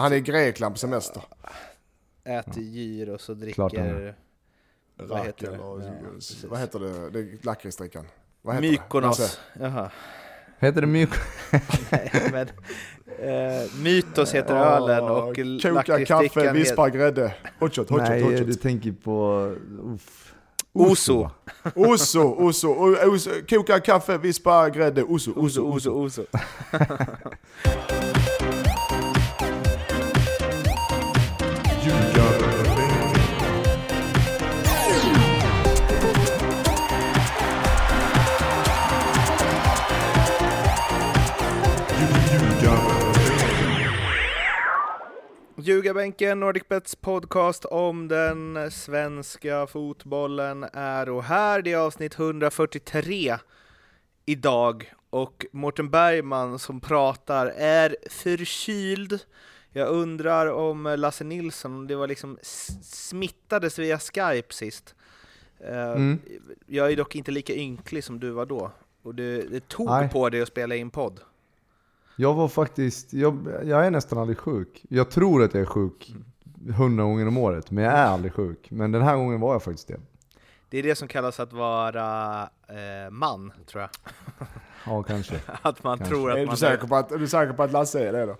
Han är i Grekland på semester. äter gyros och dricker... Vad heter det? och, Ja, vad heter det? det är lakritsdrickan. Vad heter det? Mykonos. Jaha. Heter det mjuk? Nej, men, eh, Mytos heter Ja, ölen och Koka kaffe, vispa grädde. Hotshot, hotshot, Nej, hotshot. du tänker på... Uff. Oso. Oso, oso, oso, koka kaffe, vispa grädde, oso, Oso, oso, oso, oso. Ljugarbänken, NordicBets podcast om den svenska fotbollen är och här. Det är avsnitt 143 idag och Mårten Bergman som pratar är förkyld. Jag undrar om Lasse Nilsson, om det var liksom smittades via Skype sist. Eh, Mm. Jag är dock inte lika ynklig som du var då. Och det, det tog Nej. på dig att spela in podd. Jag var faktiskt, jag, jag är nästan aldrig sjuk. Jag tror att jag är sjuk hundra gånger om året, men jag är aldrig sjuk. Men den här gången var jag faktiskt det. Det är det som kallas att vara eh, man, tror jag. Ja, kanske. Att man Kanske. tror Är att du, man säker på att, är du säker på att Lasse är det då?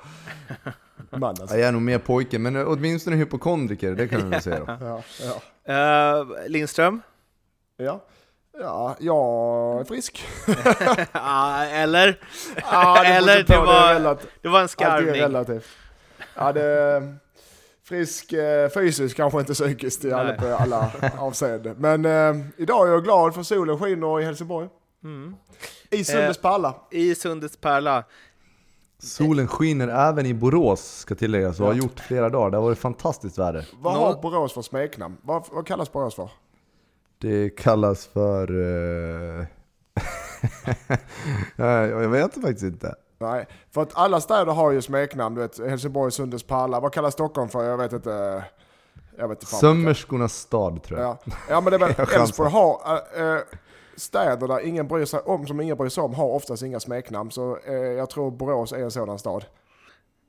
Man alltså. Ja, Jag är nog mer pojke, men åtminstone hypokondriker, det kan vi väl säga då. Ja, ja. Eh, Lindström? ja. Ja, jag är frisk. Ja, eller? Ja, det Eller det var- relat- Det var en Allt är skarvning. relativt. Ja, det frisk eh, fysiskt, kanske inte psykiskt i alla, på alla avseenden. Men eh, idag är jag glad för solen skiner i Helsingborg. Mm. I Sundes pärla. I Sundets pärla. Solen skiner även i Borås, ska tilläggas, och har gjort flera dagar. Det har varit fantastiskt väder. Vad har Borås för smeknamn? Vad, vad kallas Borås för? Det kallas för... eh, Nej, jag vet faktiskt inte. Nej, för att alla städer har ju smeknamn. Du vet, Helsingborg, Sundes pärla. Vad kallas Stockholm för? Jag vet inte. Jag vet inte. Sömmerskornas stad tror jag. Ja. ja, men det är väl. Älvsborg har äh, äh, städer där ingen bryr sig om, som ingen bryr sig om, har oftast inga smeknamn. Så eh, jag tror Borås är en sådan stad.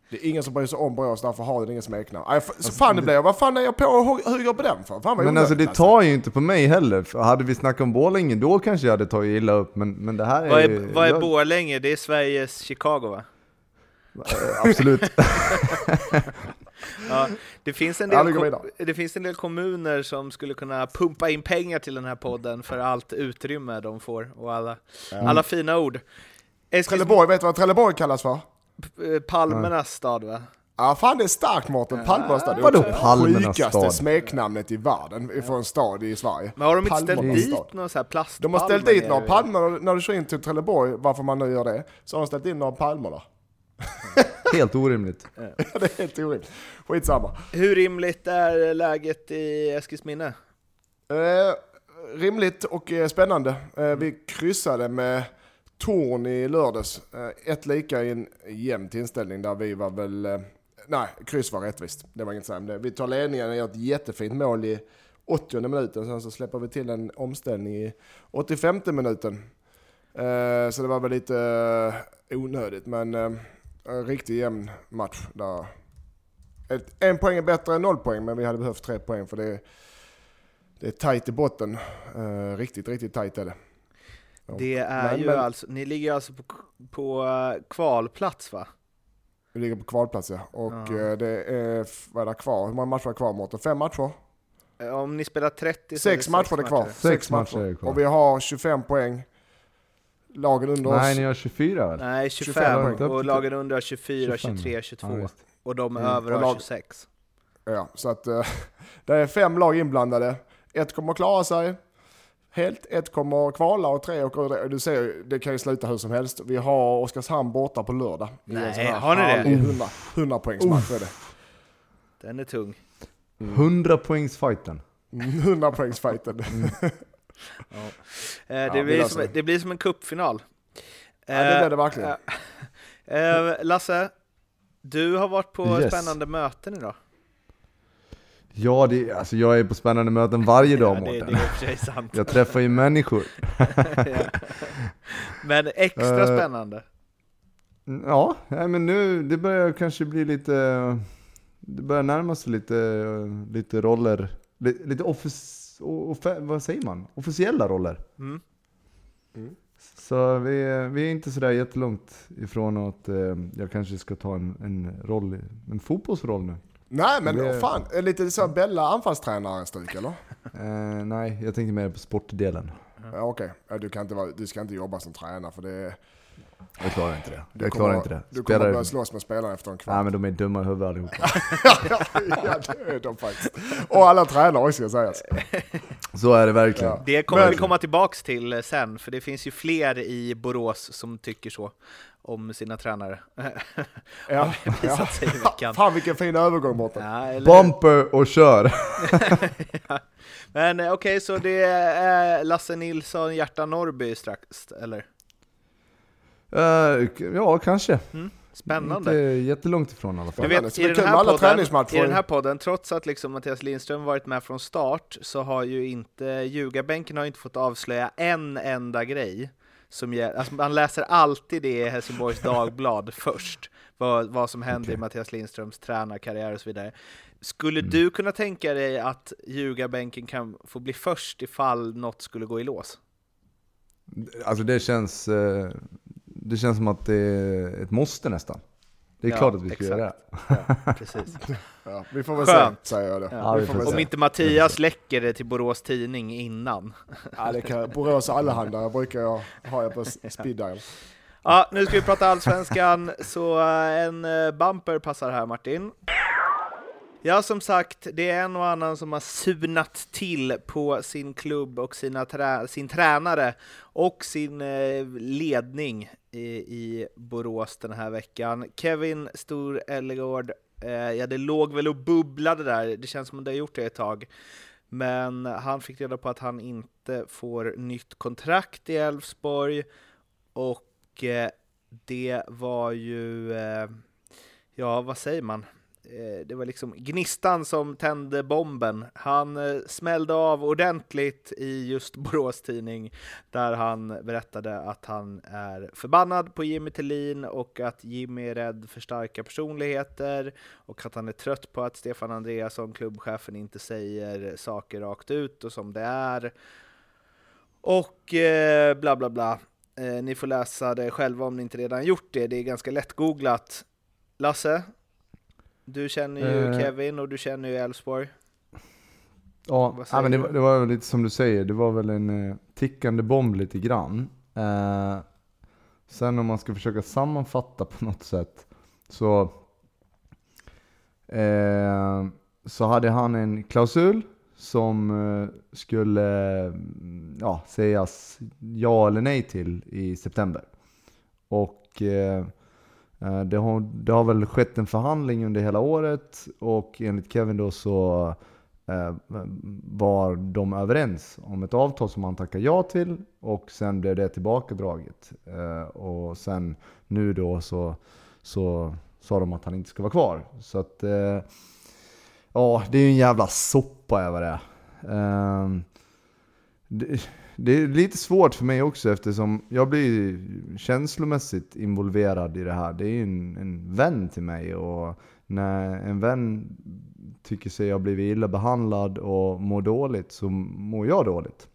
Det är ingen som bryr sig om Borås, därför har den ingen smeknamn. Aj, f- så fan det blir jag. Vad fan är jag på och hu- hugger på den för? Fan vad Men alltså det tar ju inte på mig heller. För hade vi snackat om Borlänge då kanske jag hade tagit illa upp. Men, men det här är Vad är, ju- vad är jag- Borlänge? Det är Sveriges Chicago va? eh, Absolut. Ja, det, finns en del det finns en del kommuner som skulle kunna pumpa in pengar till den här podden för allt utrymme de får och alla, alla fina ord. Eskils, Trelleborg, vet du vad Trelleborg kallas för? Eh, Palmernas stad va? Ja fan det är starkt Mårten, Palmernas stad. Vadå Palmernas sjukaste stad? smeknamnet i världen för en stad i Sverige. Men har de inte ställt dit några så här plastpalmer? De har ställt dit några palmer, när du kör in till Trelleborg, varför man nu gör det, så har de ställt in några palmer där. Helt orimligt. det är helt orimligt. Skitsamma. Hur rimligt är läget i Eskilsminne? Eh, rimligt och eh, spännande. Eh, vi kryssade med Torn i lördags. Eh, ett lika i en jämn inställning där vi var väl... Eh, nej, kryss var rättvist. Det var inget att säga om det. Vi tar ledningen och gör ett jättefint mål i 80 minuten. Sen så släpper vi till en omställning i 85 minuten. Eh, så det var väl lite eh, onödigt, men en riktigt jämn match. Där en poäng är bättre än noll poäng, men vi hade behövt tre poäng för det det är tajt i botten. Riktigt, riktigt tajt är det. Det är Men- ju men- alltså, ni ligger alltså på, på eh, kvalplats va? Vi ligger på kvalplats ja. Och Ja. eh, det är, vad är det kvar? Hur många matcher är kvar Mårten? Fem matcher? Eh, Om ni spelar 30 så är det Sex matcher är kvar. Sex matcher är kvar. Och vi har 25 poäng. Lagen under Nej, oss. ni har 24 väl? Nej, 25, 25 poäng. och lagen under har 24, 25. 23, 22 Ja, och de Mm, över och har lag- 26. Ja, så att det är fem lag inblandade. Ett kommer klara sig helt, ett kommer kvala och tre åker ur. Du ser, det kan ju sluta hur som helst. Vi har Oskarshamn borta på lördag. Nej, har ni det? härlig 100, 100 poängsmatch är det. Den är tung. 100 poängsfighten. 100 poängsfighten. Ja. Eh, det, blir som, det. blir som en cupfinal. Ja, det blir det verkligen. Eh, eh, Lasse, du har varit på Yes. spännande möten idag. Ja, det, alltså jag är på spännande möten varje dag Ja, det, det är Mårten. sant. Jag träffar ju människor. Ja. Men extra Eh, spännande. Ja, men nu, det börjar kanske bli lite det börjar närma sig lite, lite roller, li- lite offic, offe, vad säger man? officiella roller. Mm. Så vi, är- vi är inte sådär jättelångt ifrån att eh, jag kanske ska ta en, en roll, en fotbollsroll nu. Nej men Det- fan, lite så Bella anfallstränare-stuk eller? Eh, nej, jag tänkte mer på sportdelen. Ja, Okej, ja, du, kan inte vara, du ska inte jobba som tränare för det... Jag klarar inte det. Du Jag kommer, klarar inte det. Du kommer Spelare- börja slåss med spelarna efter en Nej kvart. men de är dumma i huvudet allihopa. ja det är de faktiskt. Och alla tränare ska sägas. Så är det verkligen. Ja. Det kommer Men- vi komma tillbaks till sen, för det finns ju fler i Borås som tycker så om sina tränare. Ja, visat sig. Fan vilken fin övergång borta. Ja, eller... Bumper och kör! Men eh, okej, så det är Lasse Nilsson, Hjärta Norrby strax, eller? Eh, ja, kanske. Spännande. Inte jättelångt ifrån i alla fall. Du vet, Så i den, här podden. I den här podden, trots att liksom Mattias Lindström varit med från start, så har ju inte ljugarbänken har inte fått avslöja en enda grej. Som gäll, alltså man läser alltid det i Helsingborgs Dagblad först, vad, vad som händer i Okej. Mattias Lindströms tränarkarriär och så vidare. Skulle Mm. du kunna tänka dig att ljugarbänken kan få bli först ifall något skulle gå i lås? Alltså det känns, eh, det känns som att det är ett måste nästan. Det är Ja, klart att vi ska göra det. Ja, precis. Ja, vi får väl Skönt. se, säger jag det. Ja, väl se. Om inte Mattias läcker det till Borås Tidning innan. Ja, det kan, Borås Allehanda brukar jag ha jag på speed dial. Ja, nu ska vi prata allsvenskan, så eh, en eh, bumper passar här Martin. Ja, som sagt, det är en och annan som har sunat till på sin klubb och sina trä sin tränare och sin eh, ledning i, i Borås den här veckan. Kevin Stor Ellegård, eh, ja det låg väl och bubblade där, det känns som att det har gjort det ett tag. Men han fick reda på att han inte får nytt kontrakt i Elfsborg och eh, det var ju, eh, ja vad säger man? Eh, det var liksom gnistan som tände bomben. Han eh, smällde av ordentligt i just Borås Tidning där han berättade att han är förbannad på Jimmy Tillin och att Jimmy är rädd för starka personligheter och att han är trött på att Stefan Andreasson, klubbchefen, inte säger saker rakt ut och som det är. Och eh, bla bla bla. Eh, ni får läsa det själva om ni inte redan gjort det. Det är ganska lätt googlat. Lasse, du känner ju Eh. Kevin och du känner ju Elfsborg. Ja, ja men det, det var väl lite som du säger, det var väl en eh, tickande bomb lite grann. Eh, sen om man ska försöka sammanfatta på något sätt så, eh, så hade han en klausul som eh, skulle mm, ja, sägas ja eller nej till i september. Och eh, Eh, det, har, det har väl skett en förhandling under hela året och enligt Kevin då så eh, var de överens om ett avtal som han tackade ja till och sen blev det tillbakadraget. Eh, och sen nu då så, så sa de att han inte ska vara kvar. Så att, eh, ja det är ju en jävla soppa är vad det eh, är. Det, är lite svårt för mig också eftersom jag blir känslomässigt involverad i det här. Det är ju en, en vän till mig och när en vän tycker sig ha blivit illa behandlad och mår dåligt så mår jag dåligt.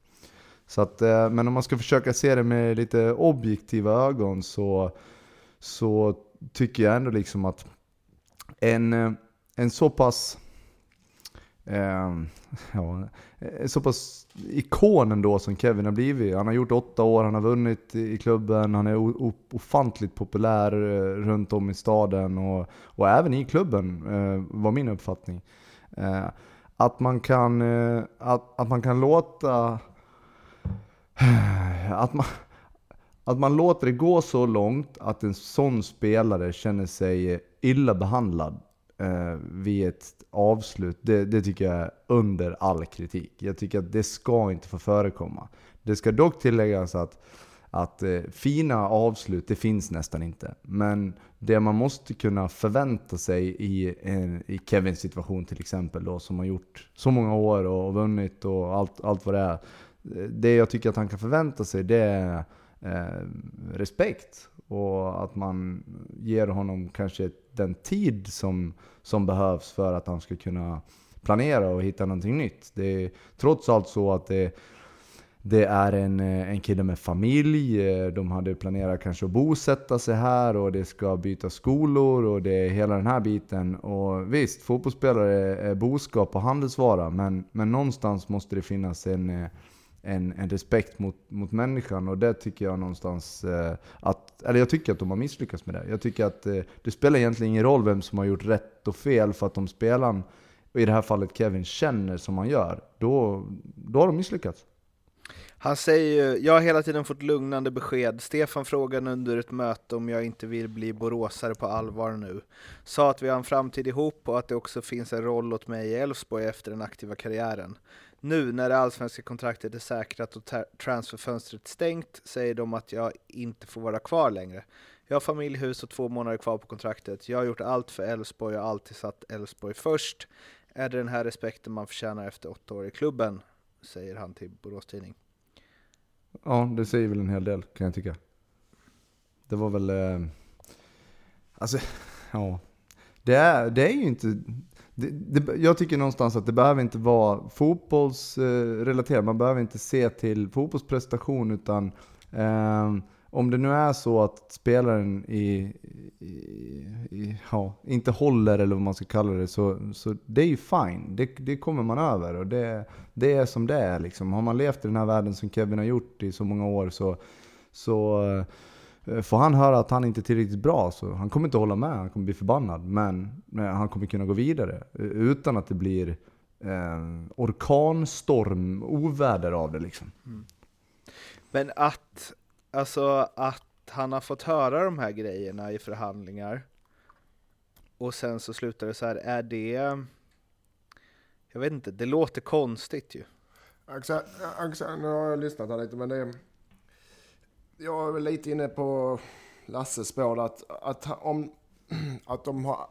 Så att, eh, men om man ska försöka se det med lite objektiva ögon så, så tycker jag ändå liksom att en, eh, en så pass Ehm, eh, ja, så pass ikon ändå som Kevin har blivit. Han har gjort åtta år, han har vunnit i klubben, han är ofantligt populär eh, runt om i staden och, och även i klubben, eh, var min uppfattning. Eh, att, man kan, eh, att, att man kan låta att man, att man låter det gå så långt att en sån spelare känner sig illa behandlad eh, vid ett avslut, det, det tycker jag är under all kritik. Jag tycker att det ska inte få förekomma. Det ska dock tilläggas att, att eh, fina avslut, det finns nästan inte. Men det man måste kunna förvänta sig i, en, i Kevins situation till exempel, då, som har gjort så många år och vunnit och allt, allt vad det är. Eh, det jag tycker att han kan förvänta sig det är eh, respekt och att man ger honom kanske den tid som, som behövs för att han ska kunna planera och hitta någonting nytt. Det är trots allt så att det, det är en, en kille med familj, de hade planerat kanske att bosätta sig här och det ska byta skolor och det är hela den här biten. Och visst, fotbollsspelare är boskap och handelsvara, men, men någonstans måste det finnas en en, en respekt mot, mot människan och det tycker jag någonstans eh, att, eller jag tycker att de har misslyckats med det. Jag tycker att eh, det spelar egentligen ingen roll vem som har gjort rätt och fel för att om spelaren, och i det här fallet Kevin, känner som han gör, då, då har de misslyckats. Han säger ju, jag har hela tiden fått lugnande besked. Stefan frågade under ett möte om jag inte vill bli boråsare på allvar nu. Sa att vi har en framtid ihop och att det också finns en roll åt mig i Elfsborg efter den aktiva karriären. Nu när det allsvenska kontraktet är säkrat och transferfönstret stängt säger de att jag inte får vara kvar längre. Jag har familj, hus och två månader kvar på kontraktet. Jag har gjort allt för Elfsborg och alltid satt Elfsborg först. Är det den här respekten man förtjänar efter åtta år i klubben? Säger han till Borås Tidning. Ja, det säger väl en hel del kan jag tycka. Det var väl... Eh, alltså, ja. Det är, det är ju inte... Det, det, jag tycker någonstans att det behöver inte vara fotbollsrelaterat. Man behöver inte se till fotbollsprestation utan eh, om det nu är så att spelaren i, i, i, ja, inte håller eller vad man ska kalla det, så, så det är ju fine. Det, det kommer man över och det, det är som det är. Liksom. Har man levt i den här världen som Kevin har gjort i så många år så, så eh, får han höra att han inte är tillräckligt bra så han kommer inte hålla med, han kommer bli förbannad. Men han kommer kunna gå vidare eh, utan att det blir eh, orkanstorm, oväder av det liksom. Mm. Men att alltså att han har fått höra de här grejerna i förhandlingar och sen så slutar det så här, är det... Jag vet inte, det låter konstigt ju. Exakt nu har jag lyssnat här lite men det är... Jag är väl lite inne på Lasses spår att, att om... Att de har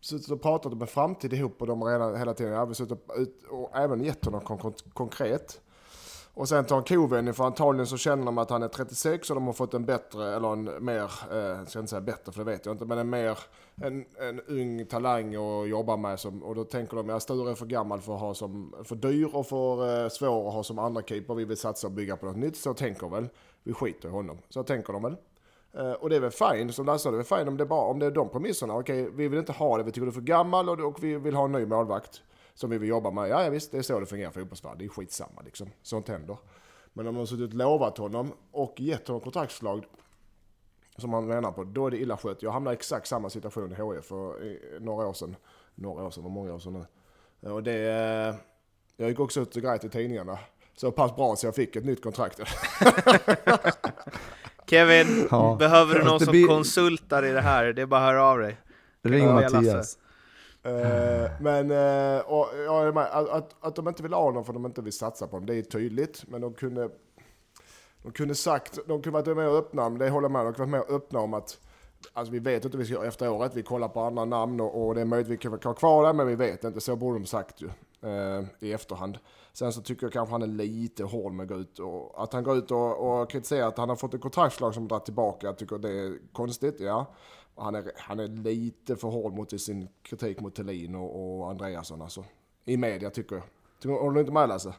suttit och pratat om en framtid ihop och de har redan hela tiden ja, suttit och, och även gett honom konkret. Och sen tar en kovändning för antagligen så känner de att han är 36 och de har fått en bättre, eller en mer, eh, jag ska inte säga bättre för det vet jag inte, men en mer, en, en ung talang att jobba med. Som, och då tänker de, ja Sture är för gammal för att ha som, för dyr och för eh, svår att ha som andra keeper. Vi vill satsa och bygga på något nytt. Så tänker väl, vi skiter i honom. Så tänker de väl. Eh, och det är väl fine, som Lasse sa, det är väl fine om det är, bara, om det är de premisserna. Okej, vi vill inte ha det, vi tycker du är för gammal och, och vi vill ha en ny målvakt som vi vill jobba med. Ja, ja visst, det är så det fungerar i fotbollsvärlden. Det är skitsamma liksom. Sånt händer. Men om de har suttit och lovat honom och gett honom kontraktsförslag som han menar på, då är det illa skött. Jag hamnade i exakt samma situation i HIF för eh, några år sedan. Några år sedan, var många år sedan nu. Eh, och det... Jag gick också ut och grät i tidningarna. Så pass bra så jag fick ett nytt kontrakt. Kevin, ja. behöver du någon som blir... konsultar i det här? Det är bara att höra av dig. Ring Mattias. Uh, men uh, och, ja, att, att, att de inte vill ha honom för att de inte vill satsa på honom, det är tydligt. Men de kunde, de kunde sagt, de kunde varit med och öppna, det håller jag med, de kunde varit med och öppna om att Alltså vi vet inte vad vi ska göra efter året, vi kollar på andra namn och, och det är möjligt att vi kan ha kvar det, men vi vet inte. Så borde de sagt ju i efterhand. Sen så tycker jag kanske han är lite hård med att gå ut och att han går ut och, och kritiserar att han har fått ett kontraktslag som dragit tillbaka. Jag tycker det är konstigt, ja. Han är, han är lite för hård mot sin kritik mot Thelin och, och Andreasson alltså. I media tycker jag. håller du inte med Lasse?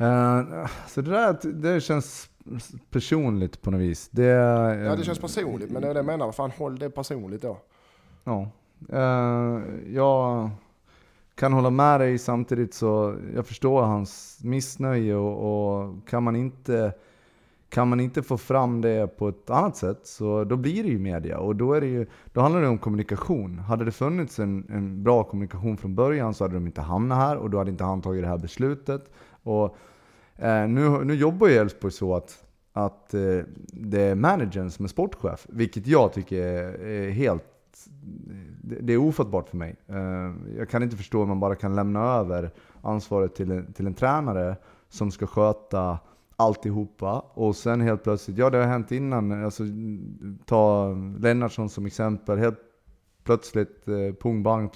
Uh, så det där det känns personligt på något vis. Det, uh, ja det känns personligt, men det är det jag menar. Vad fan, håll det personligt då. Ja. Uh, jag kan hålla med dig samtidigt så jag förstår hans missnöje och, och kan man inte kan man inte få fram det på ett annat sätt så då blir det ju media och då, är det ju, då handlar det om kommunikation. Hade det funnits en, en bra kommunikation från början så hade de inte hamnat här och då hade inte han tagit det här beslutet. Och, eh, nu, nu jobbar ju Elfsborg så att, att eh, det är managern som är sportchef, vilket jag tycker är, är helt det, det är ofattbart för mig. Eh, jag kan inte förstå hur man bara kan lämna över ansvaret till en, till en tränare som ska sköta alltihopa. Och sen helt plötsligt, ja det har hänt innan, alltså, ta Lennartsson som exempel. Helt plötsligt, eh, pung bang,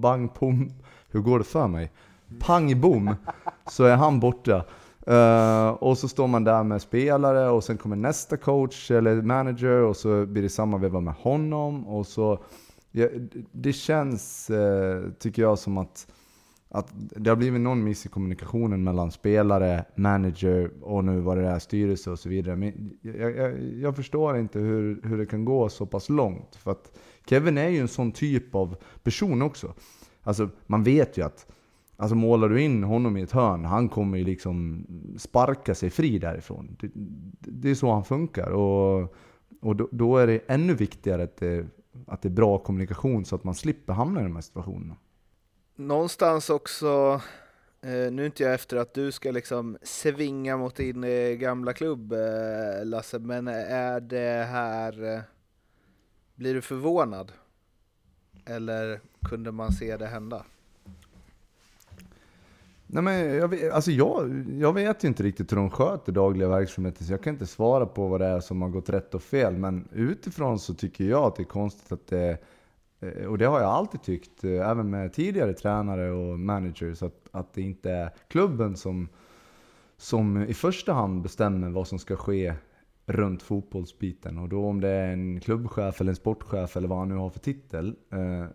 bang pum, hur går det för mig? Pang bom, så är han borta. Uh, och så står man där med spelare och sen kommer nästa coach eller manager och så blir det samma veva med honom. Och så, ja, det känns, uh, tycker jag, som att, att det har blivit någon miss i kommunikationen mellan spelare, manager och nu vad det är styrelse och så vidare. Men jag, jag, jag, förstår inte hur, hur det kan gå så pass långt. För att Kevin är ju en sån typ av person också. Alltså man vet ju att Alltså målar du in honom i ett hörn, han kommer ju liksom sparka sig fri därifrån. Det, det är så han funkar. Och, och då, då, är det ännu viktigare att det, att det är bra kommunikation så att man slipper hamna i de här situationerna. Någonstans också, eh, nu är inte jag efter att du ska liksom svinga mot din eh, gamla klubb eh, Lasse, men är det här, blir du förvånad? Eller kunde man se det hända? Nej, men jag, vet, alltså jag, jag vet ju inte riktigt hur de sköter dagliga verksamheten, så jag kan inte svara på vad det är som har gått rätt och fel. Men utifrån så tycker jag att det är konstigt att det, eh, och det har jag alltid tyckt, eh, även med tidigare tränare och managers, att, att det inte är klubben som, som i första hand bestämmer vad som ska ske runt fotbollsbiten. Och då om det är en klubbchef eller en sportchef eller vad han nu har för titel eh,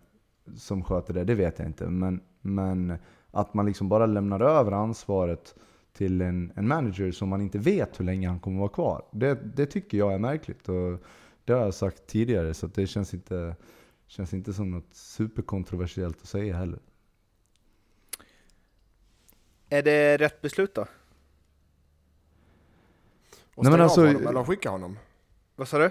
som sköter det, det vet jag inte. Men, men att man liksom bara lämnar över ansvaret till en, en manager som man inte vet hur länge han kommer vara kvar. Det, det tycker jag är märkligt. Och det har jag sagt tidigare, så det känns inte, känns inte som något superkontroversiellt att säga heller. Är det rätt beslut då? Och stänga alltså, av honom eller skicka honom? Vad sa du?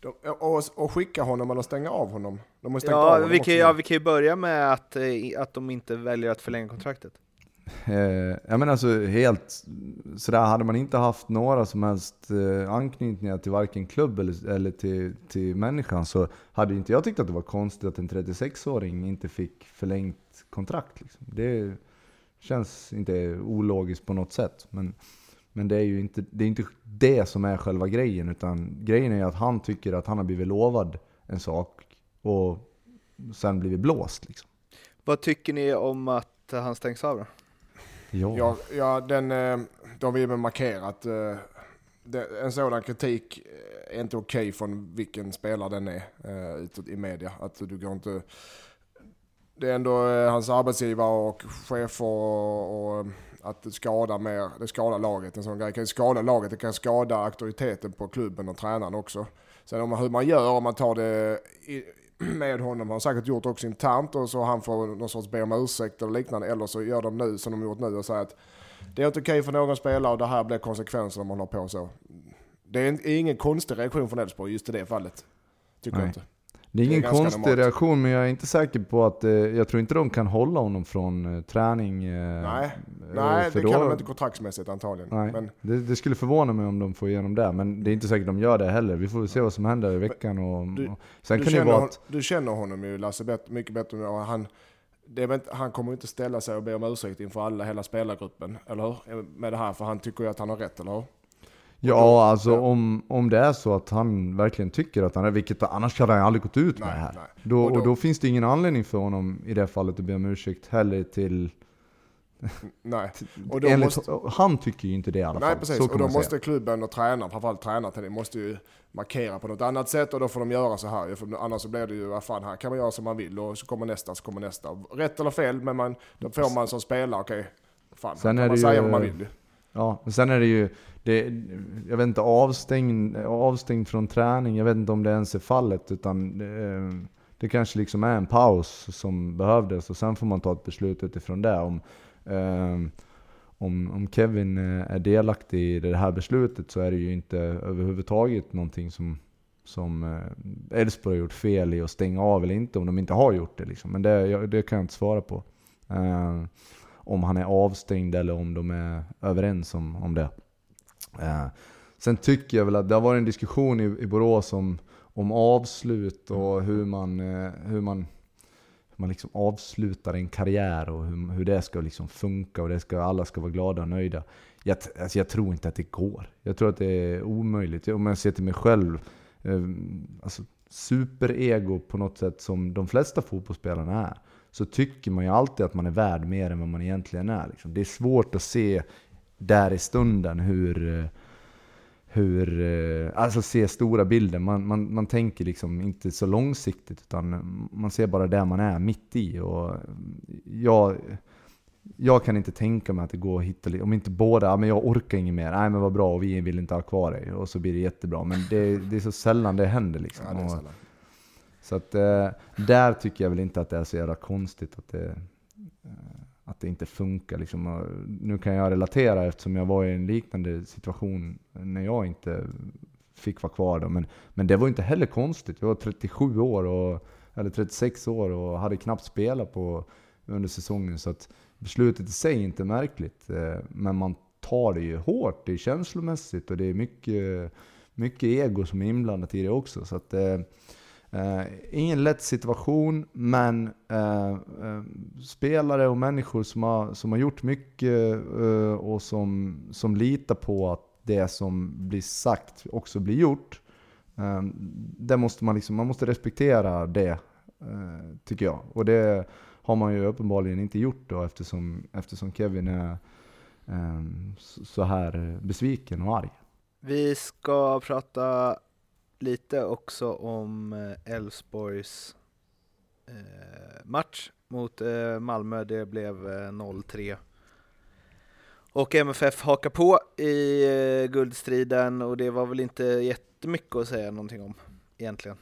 De, och, och, skicka honom eller stänga av honom? De måste ja, av vi kan, ja, vi kan ju börja med att, eh, att de inte väljer att förlänga kontraktet. Eh, ja men alltså helt sådär, hade man inte haft några som helst eh, anknytningar till varken klubb eller, eller till, till människan så hade inte jag tyckt att det var konstigt att en 36-åring inte fick förlängt kontrakt. Liksom. Det känns inte ologiskt på något sätt. Men men det är ju inte det, är inte det som är själva grejen, utan grejen är att han tycker att han har blivit lovad en sak och sen blivit blåst. Liksom. Vad tycker ni om att han stängs av då? Ja, ja, ja den, eh, de vill markera att eh, en sådan kritik är inte okej okay från vilken spelare den är eh, i media. Att du går inte... Det är ändå hans arbetsgivare och chefer och, och att det skadar, mer, det skadar laget. En sån grej kan skada laget, det kan skada auktoriteten på klubben och tränaren också. Sen om hur man gör, om man tar det i, med honom, har han säkert gjort också internt och så han får någon sorts be om ursäkt eller liknande. Eller så gör de nu som de gjort nu och säger att det är inte okej för någon spelare och det här blir konsekvenser om man håller på så. Det är ingen konstig reaktion från Elfsborg just i det fallet. Tycker Nej. jag inte. Det är ingen det är konstig normalt. reaktion, men jag är inte säker på att, eh, jag tror inte de kan hålla honom från eh, träning. Eh, nej, nej det då, kan de inte kontraktsmässigt antagligen. Nej, men, det, det, skulle förvåna mig om de får igenom det, men det är inte säkert de gör det heller. Vi får se vad som händer i veckan. Och, du, och sen du kan känner, vara att, du känner honom ju Lasse mycket bättre och han, det han kommer inte ställa sig och be om ursäkt inför alla, hela spelargruppen, eller hur? Med det här, för han tycker ju att han har rätt, eller hur? Ja, alltså om, om det är så att han verkligen tycker att han är, vilket annars hade han aldrig gått ut med nej, det här. Nej. Då, och, då, och då finns det ingen anledning för honom i det fallet att be om ursäkt heller till Nej. Och då Enligt, måste, han tycker ju inte det i alla nej, fall. Precis. och då måste klubben och tränaren, framförallt tränaren, måste ju markera på något annat sätt och då får de göra så här. För annars så blir det ju, vad fan, här kan man göra som man vill och så kommer nästa, så kommer nästa. Rätt eller fel, men man, då får man som spelare, okej, okay, fan, Sen kan man säga ju, vad man vill. Ja, men sen är det ju, det, jag vet inte, avstängd, avstängd från träning, jag vet inte om det ens är fallet. Utan det, eh, det kanske liksom är en paus som behövdes och sen får man ta ett beslut utifrån det. Om, eh, om, om Kevin eh, är delaktig i det här beslutet så är det ju inte överhuvudtaget någonting som som Elfsborg har gjort fel i att stänga av eller inte, om de inte har gjort det. Liksom. Men det, det kan jag inte svara på. Eh, om han är avstängd eller om de är överens om, om det. Eh, sen tycker jag väl att det har varit en diskussion i, i Borås om, om avslut och hur man, eh, hur man, hur man liksom avslutar en karriär och hur, hur det ska liksom funka och det ska, alla ska vara glada och nöjda. Jag, alltså jag tror inte att det går. Jag tror att det är omöjligt. Om jag ser till mig själv, eh, alltså superego på något sätt som de flesta fotbollsspelarna är så tycker man ju alltid att man är värd mer än vad man egentligen är. Liksom. Det är svårt att se där i stunden hur, eh, hur eh, alltså se stora bilder. Man, man, man tänker liksom inte så långsiktigt utan man ser bara där man är mitt i. Och jag, jag kan inte tänka mig att det går att hitta, om inte båda, ja, men jag orkar inget mer, nej men vad bra och vi vill inte ha kvar dig. Och så blir det jättebra. Men det, det är så sällan det händer liksom. Ja, det så att eh, där tycker jag väl inte att det är så jävla konstigt att det, att det inte funkar. Liksom. Nu kan jag relatera eftersom jag var i en liknande situation när jag inte fick vara kvar. Då. Men, men det var inte heller konstigt. Jag var 37 år, och, eller 36 år och hade knappt spelat på under säsongen. Så att beslutet i sig är inte märkligt. Eh, men man tar det ju hårt. Det är känslomässigt och det är mycket, mycket ego som är inblandat i det också. Så att, eh, eh, ingen lätt situation, men eh, eh, spelare och människor som har, som har gjort mycket eh, och som, som litar på att det som blir sagt också blir gjort. Eh, det måste man, liksom, man måste respektera det, eh, tycker jag. Och det har man ju uppenbarligen inte gjort då eftersom, eftersom Kevin är eh, så här besviken och arg. Vi ska prata lite också om eh, Elfsborgs eh, match mot eh, Malmö. Det blev eh, 0-3. Och MFF hakar på i eh, guldstriden och det var väl inte jättemycket att säga någonting om egentligen.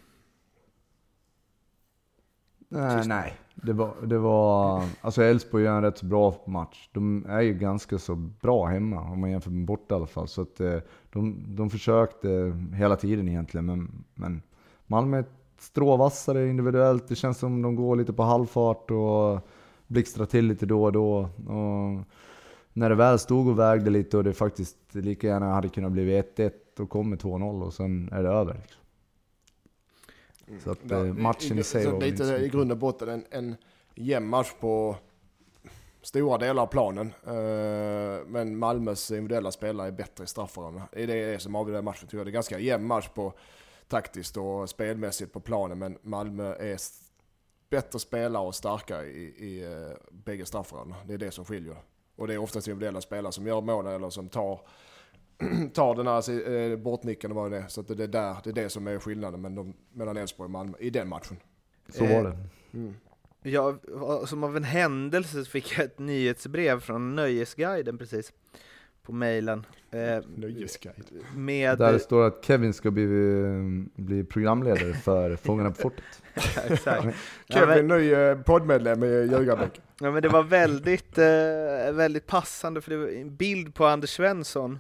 Nej, Tyst. nej. Det var, det var, alltså Elfsborg gör en rätt bra match. De är ju ganska så bra hemma om man jämför med borta i alla fall. Så att eh, de, de försökte hela tiden egentligen, men, men Malmö är ett strå vassare individuellt. Det känns som de går lite på halvfart och blixtrar till lite då och då. Och när det väl stod och vägde lite och det faktiskt lika gärna hade kunnat bli 1-1 och kommer 2-0 och sen är det över. Liksom. Så att eh, matchen i sig så var lite så i grund och botten en, en jämn match på stora delar av planen. Eh, men Malmös individuella spelare är bättre i straffområdena. Det är det som avgör matchen tycker jag. Det är ganska jämn match på taktiskt och spelmässigt på planen. Men Malmö är bättre spelare och starkare i, i uh, bägge straffområdena. Det är det som skiljer. Och det är oftast individuella spelare som gör målen eller som tar tar den här eh, bortnicken och vad det är. Så att det är där, det är det som är skillnaden mellan, de- mellan Elfsborg och Malmö i den matchen. Så var det. Mm. Jag, som av en händelse fick jag ett nyhetsbrev från Nöjesguiden precis på mejlen. Eh, Nöjesguide. med Där det står att Kevin ska bli, bli programledare för Fångarna på fortet. Ja, Kevin, men, ny eh, poddmedlem i Ljugarbänk. ja, men det var väldigt, eh, väldigt passande för det var en bild på Anders Svensson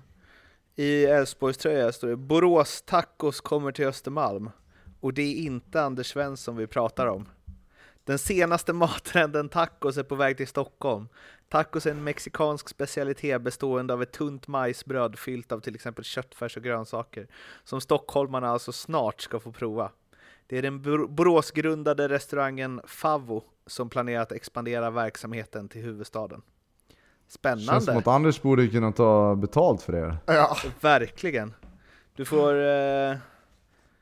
i Elfsborgs tröja står det Borås tacos kommer till Östermalm. Och det är inte Anders Svensson vi pratar om. Den senaste mattrenden tacos är på väg till Stockholm. Tacos är en mexikansk specialitet bestående av ett tunt majsbröd fyllt av till exempel köttfärs och grönsaker, som stockholmarna alltså snart ska få prova. Det är den Boråsgrundade restaurangen Favvo som planerar att expandera verksamheten till huvudstaden. Känns som Spännande! att Anders borde kunna ta betalt för det. Ja, Verkligen! Du får, eh,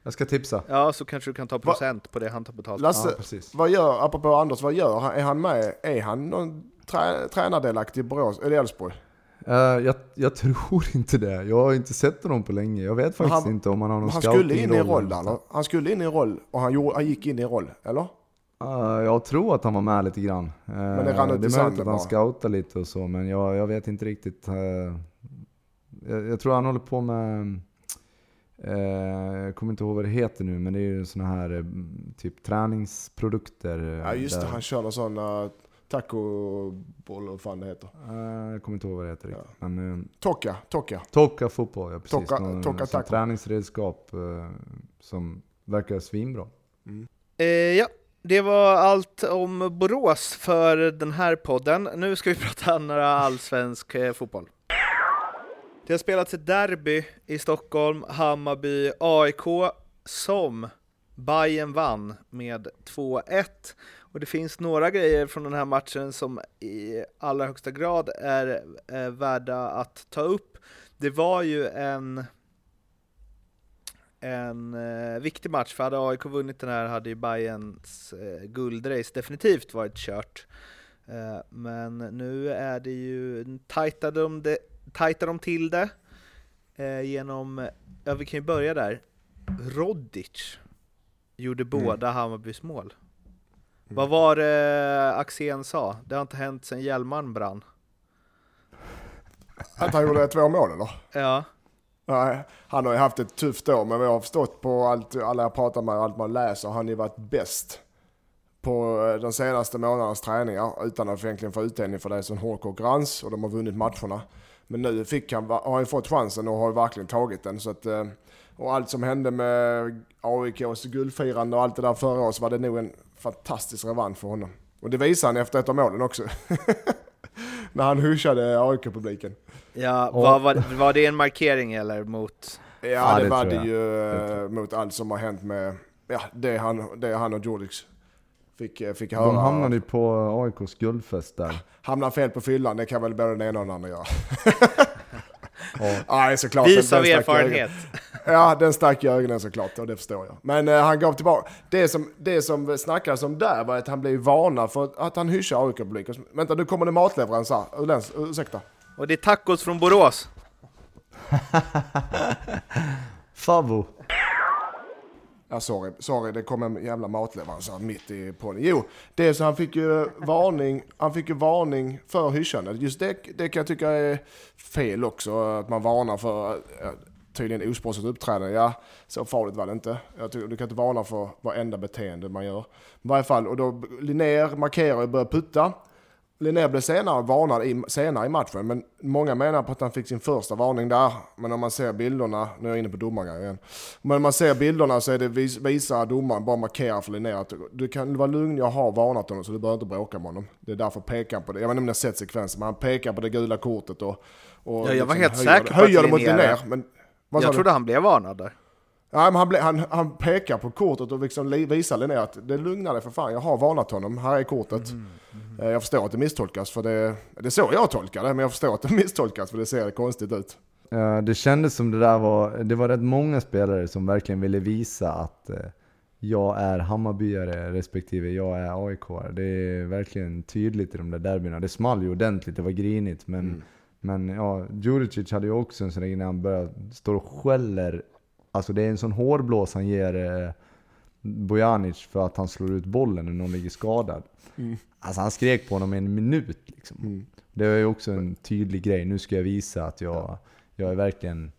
Jag ska tipsa. ja så kanske du kan ta procent på det han tar betalt. Lasse, Ja, precis. vad gör, apropå Anders, vad gör han? Är han med? Är han någon trä, tränardelaktig i Borås, eller Elfsborg? Eh, jag, jag tror inte det. Jag har inte sett honom på länge. Jag vet faktiskt han- inte om han har någon Han skulle in i roll eller? Han skulle in i roll och han, gjorde, han gick in i roll, eller? Eh, jag tror att han var med lite grann. Uh, det det rann ut i är möjligt att han scoutar lite och så, men jag, jag vet inte riktigt. eh, jag, jag tror han håller på med, eh, jag kommer inte ihåg vad det heter nu, men det är ju såna här eh, typ träningsprodukter. eh, Ja just det, han kör någon sån tacoboll, vad fan det heter. Eh, jag kommer inte ihåg vad det heter riktigt. Men, eh, Tokka, Tokka. Tokka fotboll, ja precis. Tokka- Någon, sån taco. träningsredskap eh, som verkar svinbra. Eh, ja, det var allt om Borås för den här podden. Nu ska vi prata några allsvensk eh, fotboll. Det har spelats ett derby i Stockholm, Hammarby, AIK, som Bayern vann med 2-1. Och det finns några grejer från den här matchen som i allra högsta grad är eh, värda att ta upp. Det var ju en en eh, viktig match, för hade AIK vunnit den här hade ju Bayerns eh, guldrace definitivt varit kört. Eh, men nu är det ju, tajtade de tajtar de till det eh, genom, ja vi kan ju börja där. Rodic gjorde båda Hammarbys mål. Vad var det Axén sa? Det har inte hänt sedan Hjälmaren brann. Att han gjorde två mål eller? Ja, Nej, han har ju haft ett tufft år, men vad jag har förstått på allt, alla jag pratar med och allt man läser, han har ju varit bäst på eh, de senaste månadernas träningar utan att egentligen få utdelning för det är så en hård konkurrens och de har vunnit matcherna. Men nu fick han, har han ju fått chansen och har verkligen tagit den. Så att, eh, och allt som hände med AIKs guldfirande och allt det där förra året så var det nog en fantastisk revansch för honom. Och det visade han efter ett av målen också. När han huschade AIK-publiken. ja vad, var, var det en markering eller mot? Ja, Ja, det, det var det ju eh, mot allt som har hänt med ja, det, han, det han och Jordix fick, eh, fick höra. De hamnade ju på AIKs guldfest där. Hamnar fel på fyllan, det kan väl både den ena och den andra göra. Ja. Nej, såklart. Vis av erfarenhet. Ja, den stack i ögonen såklart och det förstår jag. Men eh, han gav tillbaka. Det som, det som snackades om där var att han blev varnad för att han hyschar AIK-publiken. Vänta, nu kommer det matleveranser. Urläns, ursäkta. Och det är tacos från Borås. Favo. Ja, sorry, sorry, det kom en jävla matleverans här mitt i podden. Jo, det är så han fick ju varning, han fick ju varning för hyschandet. Just det, det kan jag tycka är fel också, att man varnar för eh, tydligen osportsligt uppträdande. Ja, så farligt var det inte. Jag tycker, du kan inte varna för varenda beteende man gör. I varje fall, och då Linnér markerar och börjar putta. Linnér blev senare varnad i, senare i matchen, men många menar på att han fick sin första varning där. Men om man ser bilderna, nu är jag inne på domargrejen igen. Men om man ser bilderna så är det vis, visar domaren bara markerar för Linnér att du kan vara lugn, jag har varnat honom så du behöver inte bråka med honom. Det är därför pekar han på det. Jag vet inte om ni har sett sekvensen, men han pekar på det gula kortet och... och Ja, jag var helt höjer, säker på höjer att det mot Linnér. Men, vad Jag du? trodde han blev varnad där. Nej, men han, ble, han, han pekar på kortet och liksom li- visar Linnér att det lugnar dig för fan, jag har varnat honom, här är kortet. Eh, Jag förstår att det misstolkas, för det, det är så jag tolkar det, men jag förstår att det misstolkas för det ser konstigt ut. Det kändes som det där var, det var rätt många spelare som verkligen ville visa att eh, jag är Hammarbyare respektive jag är aik. Det är verkligen tydligt i de där derbyna. Det small ju ordentligt, det var grinigt. Men, men ja, Djuricic hade ju också en sån där när han började stå och skäller. Alltså det är en sån hårblås han ger eh, Bojanic för att han slår ut bollen när någon ligger skadad. Alltså han skrek på honom i en minut liksom. Det är ju också en tydlig grej. Nu ska jag visa att jag, jag är verkligen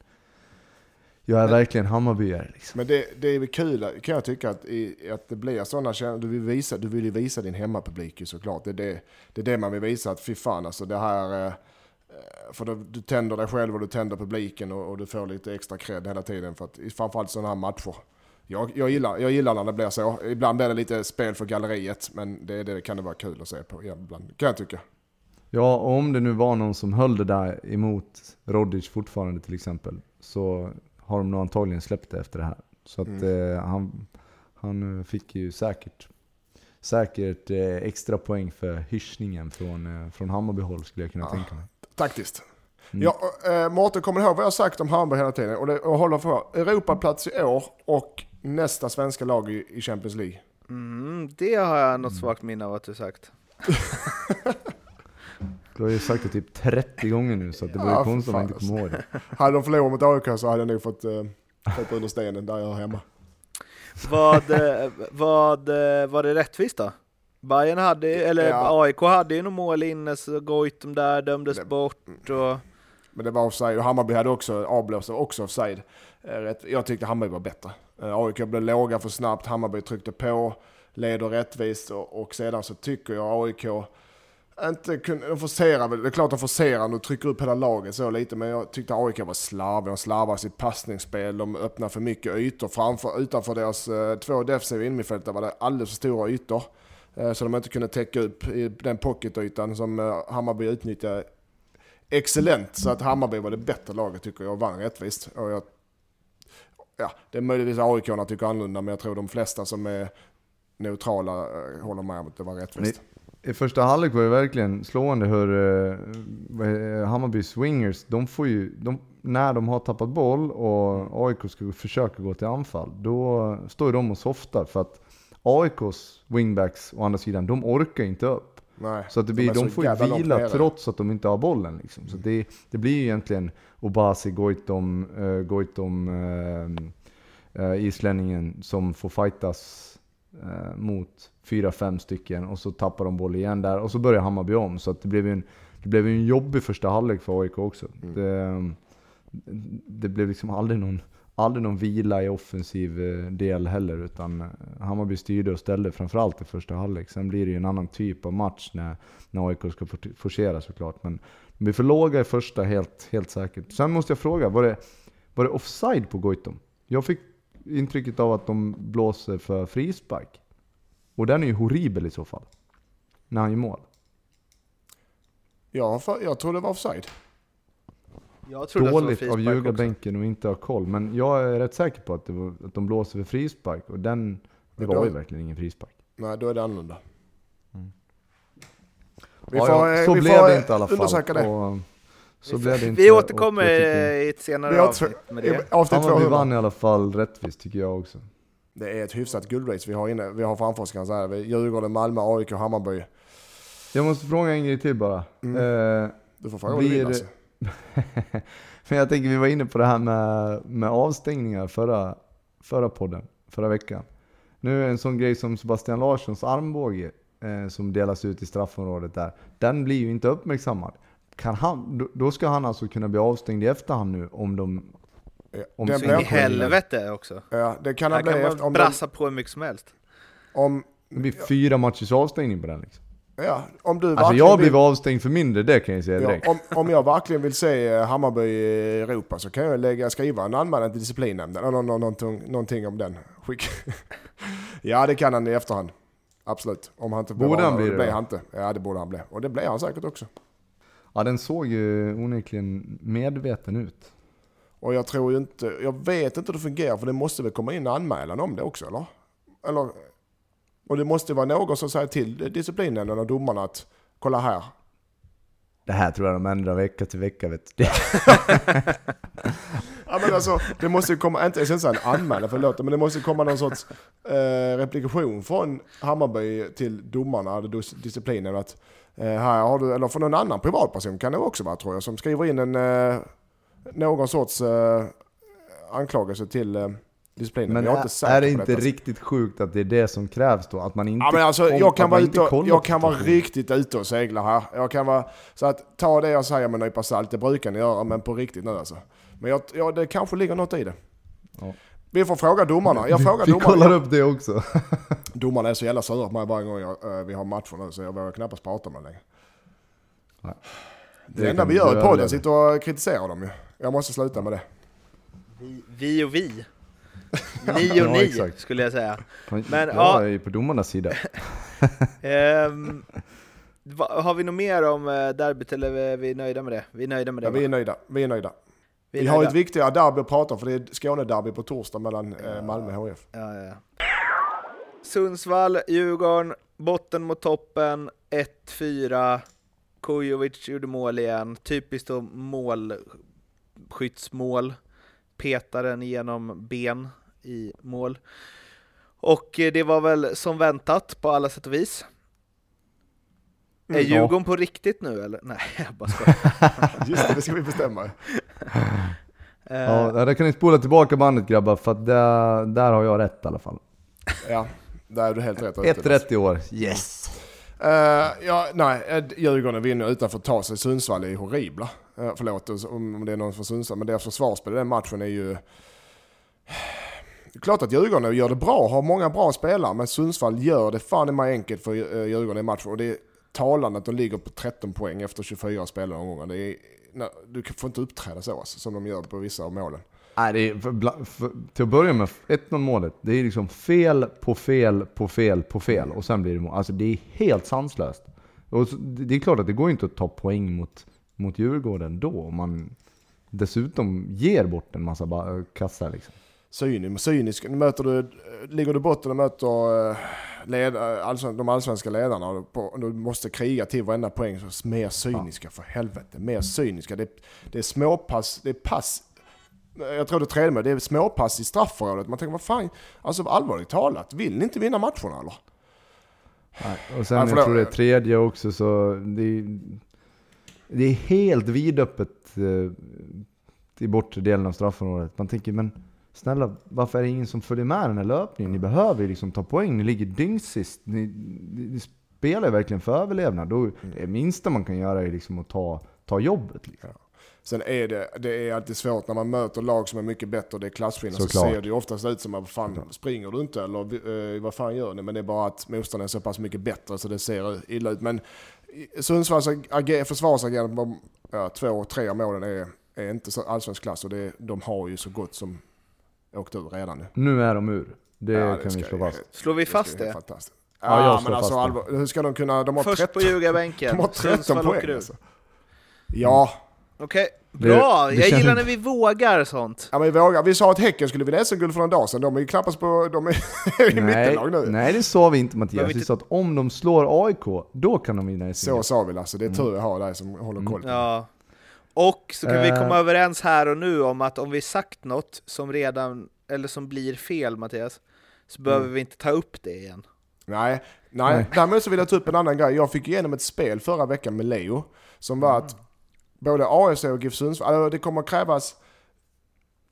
jag är verkligen Hammarbyare liksom. Men det, det är väl kul, kan jag tycka, att, i, att det blir sådana känslor. Du vill, visa, du vill ju visa din hemmapublik ju såklart. Det är det, det är det man vill visa, att fy fan alltså det här... eh, För då, du tänder dig själv och du tänder publiken och, och du får lite extra cred hela tiden. För att, framförallt sådana här matcher. Jag, jag, gillar, jag gillar när det blir så. Ibland blir det lite spel för galleriet, men det, det kan det vara kul att se på ibland, kan jag tycka. Ja, och om det nu var någon som höll det där emot Rodic fortfarande till exempel, så har de nog antagligen släppt det efter det här. Så att eh, han, han fick ju säkert, säkert eh, extra poäng för hyschningen från, eh, från Hammarbyhåll skulle jag kunna Ja. tänka mig. Taktiskt. Ja, äh, Mårten, kommer ihåg vad jag sagt om Hammarby hela tiden? Och, det, och håller för Europaplats i år och nästa svenska lag i, i Champions League. Mm, det har jag något svagt minne av att du sagt. Du har ju sagt det typ 30 gånger nu så att det vore Ja, konstigt om man fan inte kommer ihåg det. Hade de förlorat mot AIK så hade jag nog fått äh, fått under stenen där jag är hemma. Vad, eh, vad, eh, var det rättvist då? Bayern hade, eller Ja. AIK hade ju något mål inne, så Goitom där dömdes Det- bort och... Men det var offside och Hammarby hade också avblåst också offside. Eh, Jag tyckte Hammarby var bättre. Eh, AIK blev låga för snabbt, Hammarby tryckte på, leder rättvist och, och sedan så tycker jag AIK inte kunde, de forcerar väl, det är klart de forcerar och trycker upp hela laget så lite, men jag tyckte AIK var slarviga, de slarvar sitt passningsspel, de öppnar för mycket ytor framför, utanför deras eh, två defensiva innermittfältare var det alldeles för stora ytor. Eh, så de inte kunde täcka upp i den pocketytan som eh, Hammarby utnyttjade excellent. Så att Hammarby var det bättre laget tycker jag och vann rättvist. Och jag, ja, det är möjligtvis aik tycker annorlunda, men jag tror de flesta som är neutrala eh, håller med om att det var rättvist. I första halvlek var det verkligen slående hur eh, Hammarby swingers, de får ju, de, när de har tappat boll och AIK ska försöka gå till anfall, då står de och softar för att AIKs wingbacks å andra sidan, de orkar inte upp. Nej, Så att det blir, de, så får ju vila trots att de inte har bollen. Liksom. Så det, det blir ju egentligen Obasi, Goitom, uh, Goitom eh, eh, islänningen som får fightas eh, mot fyra, fem stycken och så tappar de boll igen där och så börjar Hammarby om. Så att det blev ju en, det blev en jobbig första halvlek för AIK också. Mm. Det, det blev liksom aldrig någon, aldrig någon vila i offensiv eh, del heller, utan eh, Hammarby styrde och ställde framförallt i första halvlek. Sen blir det ju en annan typ av match när, när AIK ska forcera såklart. Men de blir för låga i första, helt, helt säkert. Sen måste jag fråga, var det, var det offside på Goitom? Jag fick intrycket av att de blåser för frispark. Och den är ju horribel i så fall. När han gör mål. Ja, för, jag tror det var offside. Jag trodde Dåligt att av ljugarbänken och inte ha koll. Men jag är rätt säker på att, det var, att de blåser för frispark. Och den, det var då- ju verkligen ingen frispark. Nej, då är det annorlunda. Mm. Vi Ja, får, ja, eh, så vi blev får det inte i alla fall. det. Och, så Vi, blev det inte. vi återkommer i ett senare Vi avsnitt med det. Avsnitt 200. vann i alla fall rättvist tycker jag också. Det är ett hyfsat guldrace vi har, inne, vi har framför oss kan jag säga. Vi- Djurgården, Malmö, AIK Hammarby. Jag måste fråga en grej till bara. Mm. Eh, Du får fråga vad du vill alltså. Men jag tänker vi var inne på det här med, med avstängningar förra, förra podden, förra veckan. Nu är en sån grej som Sebastian Larssons armbåge eh, som delas ut i straffområdet där, den blir ju inte uppmärksammad. Kan han, då- ska han alltså kunna bli avstängd i efterhand nu om de... Ja, om In blir- helvete också. Ja, det kan han bli kan efter, man om, de, brassa på hur mycket som helst. om, Det blir fyra matchers avstängning på den liksom. Ja, om du Alltså jag vill, blev avstängd för mindre, det kan jag säga ja, direkt. om, om jag verkligen vill se eh, Hammarby i Europa så kan jag lägga, skriva en anmälan till disciplinnämnden eller nå- någonting, någonting om den. Skick. ja, det kan han i efterhand. Absolut. Om han inte Borde han bli det då? han inte. Ja, det borde han bli. Och det blir han säkert också. Ja den såg ju onekligen medveten ut. Och jag tror ju inte, jag vet inte hur det fungerar för det måste väl komma in en anmälan om det också eller? Eller, och det måste vara någon som säger till disciplinnämnden och domarna att kolla här. Det här tror jag de ändrar vecka till vecka vet du. Ja men alltså, det måste ju komma, inte ens en anmälan förlåt, men det måste komma någon sorts eh, replikation från Hammarby till domarna, disciplinen att eh, här har du, eller från någon annan privatperson kan det också vara tror jag, som skriver in en, eh, någon sorts eh, anklagelse till eh, disciplinen. Men jag är inte är, det inte detta. riktigt sjukt att det är det som krävs då? Att man inte Ja men alltså jag kan, att vara ute inte och, jag kan vara riktigt ute och segla här. Jag kan vara, så att ta det jag säger med en nypa salt, det brukar ni göra, men på riktigt nu alltså. Men jag, ja, det kanske ligger något i det. Ja. Vi får fråga domarna. Jag frågar Vi domarna. kollar upp det också. Domarna är så jävla sura på mig varje gång jag, eh, vi har matcher nu så jag vågar knappast prata med dem längre. Nej. Det, Det enda vi gör i podden sitter och kritiserar dem ju. Jag måste sluta med det. Vi, vi och vi. Ni och Ja, ni, exakt. skulle jag säga. Men, jag ja. är ju på domarnas sida. Va, har vi något mer om eh, derbyt eller är vi nöjda med det? Vi är nöjda med det Ja, vi är nöjda. Vi är nöjda. Vi är Vi har nöjda. ett viktigare derby att prata om för det är Skåne-derby på torsdag mellan eh, Malmö och HF. Ja, ja, ja. Sundsvall, Djurgården, botten mot toppen, 1-4. Kujovic gjorde mål igen, typiskt då målskyttsmål. Petar den genom ben i mål. Och eh, det var väl som väntat på alla sätt och vis. Är Mm. Djurgården på riktigt nu eller? Nej, jag bara skojar. Just det, det ska vi bestämma. Eh, Ja, där kan ni spola tillbaka bandet grabbar, för att där, där har jag rätt i alla fall. Ja, där är du helt rätt. Ett rätt i år. Yes! Eh, ja, nej, Djurgården vinner utan att ta sig. Sundsvall är horribla. Eh, förlåt om det är någon från Sundsvall, men deras försvarsspel i den matchen är ju... Det är klart att Djurgården gör det bra, har många bra spelare, men Sundsvall gör det fan i mig enkelt för eh, Djurgården i matchen. Och det är talande att de ligger på 13 poäng efter 24 spelare omgångar. Det är, nej, du får inte uppträda så alltså, som de gör på vissa av målen. Nej, det är för, för, till att börja med, 1-0 målet, det är liksom fel på fel på fel på fel och sen blir det mål. Alltså det är helt sanslöst. Och så, det är klart att det går inte att ta poäng mot, mot Djurgården då, om man dessutom ger bort en massa kassar liksom. Cynisk, cynisk. Möter du, ligger du botten och möter eh, led, allsven, de allsvenska ledarna och på, du måste kriga till varenda poäng. Så mer cyniska för helvete. Mer cyniska. Det, det är småpass, det är pass. Jag tror det tredje med, det är småpass i straffområdet. Man tänker vad fan, alltså allvarligt talat, vill ni inte vinna matcherna eller? Nej. Och sen Ja, jag tror det är tredje också så det är, det är helt vidöppet eh, i bortre delen av straffområdet. Man tänker men snälla varför är det ingen som följer med den här löpningen? Ni behöver ju liksom ta poäng, ni ligger dyngsist. Ni, ni, ni spelar verkligen för överlevnad. Då, det minsta man kan göra är liksom att ta, ta jobbet. Liksom. Sen är det, det är alltid svårt när man möter lag som är mycket bättre det är klasskillnad. Så Såklart. ser det ju oftast ut som att fan, springer du inte eller eh, vad fan gör ni? Men det är bara att motståndaren är så pass mycket bättre så det ser illa ut. Men Sundsvalls ager- försvarsagerande på ja, två, tre av målen är, är inte så allsvensk klass och det, de har ju så gott som åkt ur redan nu. Nu är de ur. Det Ja, kan vi ska- slå fast. Slår vi fast det? Fantastiskt. Ja, Ja, jag men alltså det. allvar, hur ska de kunna, de har Först 13, på ljuga-bänken. de har 13 Sundsvall poäng alltså. Ja, Okej, Det- bra! det jag gillar inte- när vi vågar sånt. Ja, men vi, vågar. vi sa att Häcken skulle vinna SM-guld för en dag sedan. De är ju knappast på... De är i mittenlag nu. nej, det sa vi inte Mattias. vi inte- sa att om de slår AIK, då kan de vinna SM. Så sa vi Lasse. Det är tur jag har dig som håller koll på. Ja. Och så kan vi Eh. komma överens här och nu om att om vi sagt något som redan, eller som blir fel Mattias, så behöver Mm. vi inte ta upp det igen. Nej, nej. Nej. Däremot så vill jag ta upp en annan grej. Jag fick igenom ett spel förra veckan med Leo. Som var att både AFC och GIF Sundsvall, alltså det kommer krävas...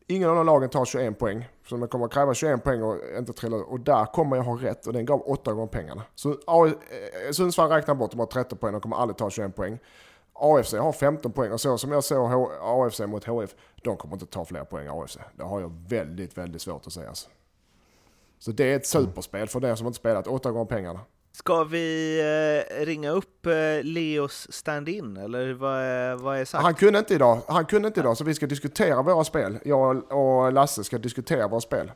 Ingen av de lagen tar 21 poäng. Så det kommer krävas 21 poäng och inte trilla Och där kommer jag ha rätt och den gav 8 gånger pengarna. Så A- eh, Sundsvall räknar bort, de har 13 poäng, de kommer aldrig ta 21 poäng. AFC har 15 poäng och så som jag såg H- AFC mot HF, de kommer inte ta fler poäng AFC. Det har jag väldigt, väldigt svårt att säga. Alltså. Så det är ett superspel för den som inte spelat, åtta gånger pengarna. Ska vi eh, ringa upp eh, Leos stand-in, eller vad är, vad är sagt? Han kunde inte idag, han kunde inte idag så vi ska diskutera våra spel. Jag och Lasse ska diskutera våra spel.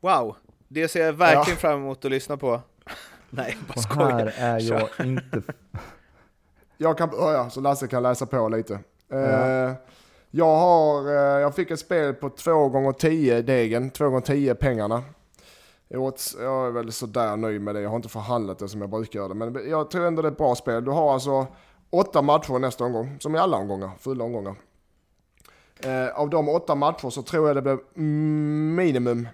Wow, det ser jag verkligen Ja. fram emot att lyssna på. Nej, bara Och skojar. här är jag inte... Jag kan börja så Lasse kan läsa på lite. Ja. Eh, jag, har, jag fick ett spel på 2 gånger 10 degen, 2 gånger 10 pengarna. Jag åt- jag är väl sådär nöjd med det, jag har inte förhandlat det som jag brukar göra det. Men jag tror ändå det är ett bra spel. Du har alltså åtta matcher nästa omgång, som i alla omgångar, fulla omgångar. Eh, av de åtta matcher så tror jag det blir minimum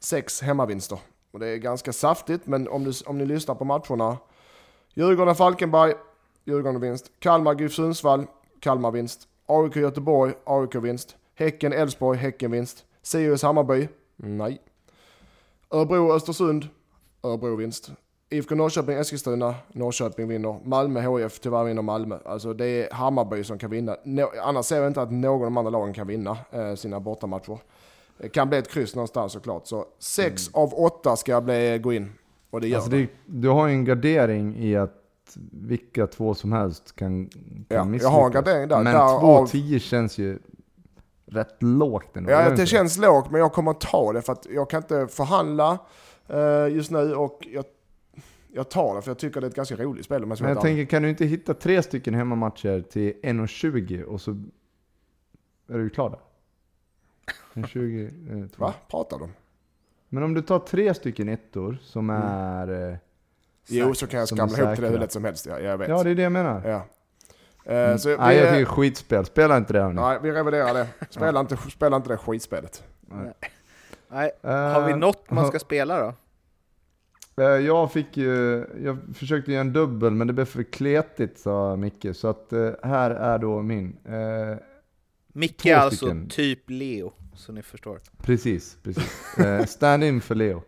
sex hemmavinster. Och det är ganska saftigt, men om, du, om ni lyssnar på matcherna. Djurgården-Falkenberg, Djurgården vinst. Kalmar, GIF Sundsvall, Kalmar vinst. AIK Göteborg, AIK vinst. Häcken, Elfsborg, Häcken vinst. Sirius, Hammarby, nej. Örebro, Östersund, Örebro vinst. IFK Norrköping, Eskilstuna, Norrköping vinner. Malmö, HF, tyvärr vinner Malmö. Alltså det är Hammarby som kan vinna. Annars ser jag inte att någon av de andra lagen kan vinna eh, sina bortamatcher. Det kan bli ett kryss någonstans såklart. Så sex av åtta ska bli, gå in. Och det gör Alltså det. du har ju en gardering i att vilka två som helst kan, kan Ja, jag misslyckas. har en gardering där. Men Därav- 2-10 känns ju rätt lågt ändå. Ja, det känns lågt, men jag kommer att ta det för att jag kan inte förhandla eh, just nu och jag, jag tar det för jag tycker det är ett ganska roligt spel jag Men jag ärlig. tänker, kan du inte hitta tre stycken hemmamatcher till 1,20 och så är du klar där? 1,20, eh. Va? Pratar de? Men om du tar tre stycken ettor som Mm. är... Eh, Jo, så kan jag skramla ihop till det hur lätt som helst. Ja, jag vet. ja, det är det jag menar. Ja. Eh, Mm. så vi, Nej, jag tycker skitspel. Spela inte det hörni. nej, vi reviderar det. Spela, inte, spela inte det skitspelet. Nej. Har vi Eh, något man ska spela då? Eh, Jag fick ju, jag försökte göra en dubbel men det blev för kletigt sa Micke. Så att eh, här är då min. Eh, Micke är alltså typ Leo, så ni förstår. Precis, precis. Eh, Stand-in för Leo.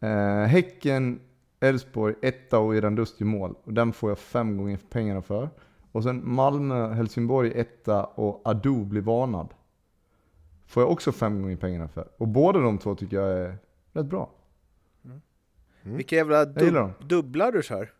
Eh, häcken, Elfsborg, etta och Irandust i mål. Och den får jag fem gånger pengarna för. Och sen Malmö, Helsingborg, etta och Ado blir varnad. Får jag också fem gånger pengarna för. Och båda de två tycker jag är rätt bra. Mm. Vilka jävla dub- dubblar du kör?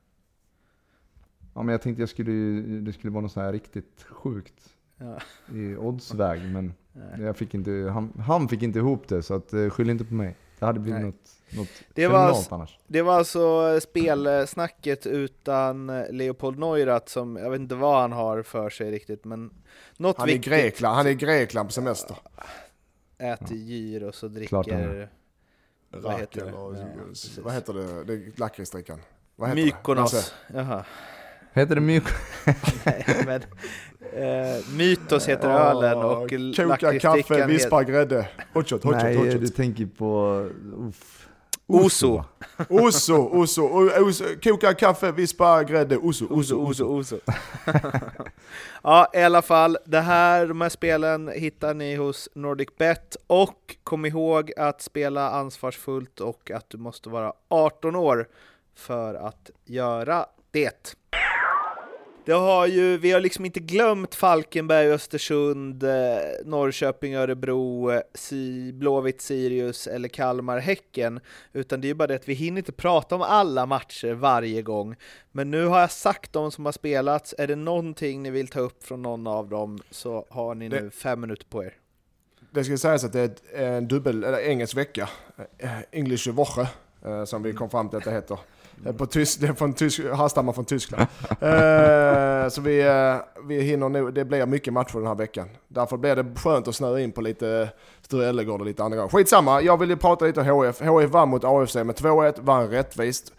Ja men jag tänkte jag skulle, det skulle vara något så här riktigt sjukt Ja. i oddsväg. Men jag fick inte, han, han fick inte ihop det så att, eh, skyll inte på mig. Det hade blivit Nej. något, något Det var s- annars. Det var alltså spelsnacket utan Leopold Neurath som, jag vet inte vad han har för sig riktigt, men något Han är viktigt. Grekland, han är i Grekland på semester. Äter gyros och dricker... Vad Rack heter det? eller, Ja, vad heter det? det lakritsdrickan. Mykonos. Jaha. Heter det mjuk? Nej, men, eh, Mytos heter Ja, ölen och Koka kaffe, vispa grädde. Hot shot, hot shot, hot Nej, shot. du tänker på... Uff. Oso. Oso, oso, oso, koka kaffe, vispa grädde, oso, Oso, oso. oso. ja, i alla fall, det här, de här spelen hittar ni hos NordicBet och kom ihåg att spela ansvarsfullt och att du måste vara 18 år för att göra det. Det har ju, vi har liksom inte glömt Falkenberg, Östersund, eh, Norrköping, Örebro, eh, si, Blåvitt, Sirius eller Kalmar, Häcken. Utan det är ju bara det att vi hinner inte prata om alla matcher varje gång. Men nu har jag sagt de som har spelats. Är det någonting ni vill ta upp från någon av dem så har ni nu Det- fem minuter på er. Det ska sägas att det är en dubbel, eller engelsk vecka. Eh, English Woche, som vi kom fram till att det heter. Är, på tysk, det är från tysk, härstammar från Tyskland. Eh, så vi, eh, vi hinner nog, det blir mycket matcher den här veckan. Därför blir det skönt att snöa in på lite Sture Ellegård och lite andra grejer. Skitsamma, jag vill ju prata lite om HF. HF vann mot AFC med 2-1, vann rättvist.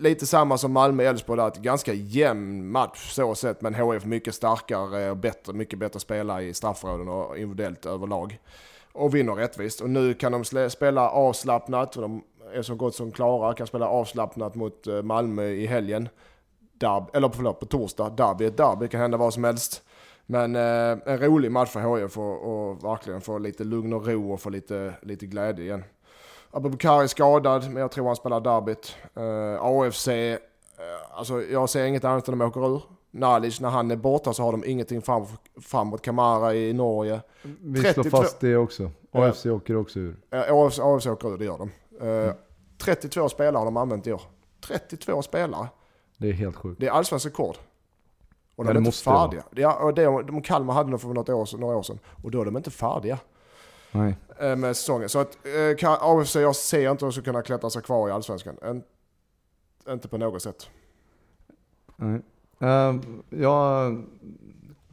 Lite samma som Malmö-Elfsborg där, ganska jämn match så sett, men HF mycket starkare och bättre, mycket bättre spelare i straffområden och individuellt överlag. Och vinner rättvist. Och nu kan de spela avslappnat, och de är så gott som klara, kan spela avslappnat mot eh, Malmö i helgen. Derb, eller förlåt, på torsdag. Derby är derby, kan hända vad som helst. Men eh, en rolig match för HIF och, och verkligen få lite lugn och ro och få lite, lite glädje igen. Abubakar är skadad, men jag tror han spelar derbyt. Eh, AFC, eh, alltså jag ser inget annat än att de åker ur. Nalic, när han är borta så har de ingenting fram, framåt. Kamara i Norge. Vi 32 slår fast det också. Ja. AFC åker också ur. Eh, AFC, AFC åker ur, det gör de. Eh, 32 spelare har de använt i år. 32 spelare. Det är helt sjukt. Det är allsvensk rekord. Och de Ja, är inte färdiga. Ja, och det, de Kalmar hade nog för något år, några år sedan. Och då är de inte färdiga Nej. eh, med säsongen. Så att eh, AFC, jag ser inte hur de ska kunna klättra sig kvar i allsvenskan. En, inte på något sätt. Nej. Eh, jag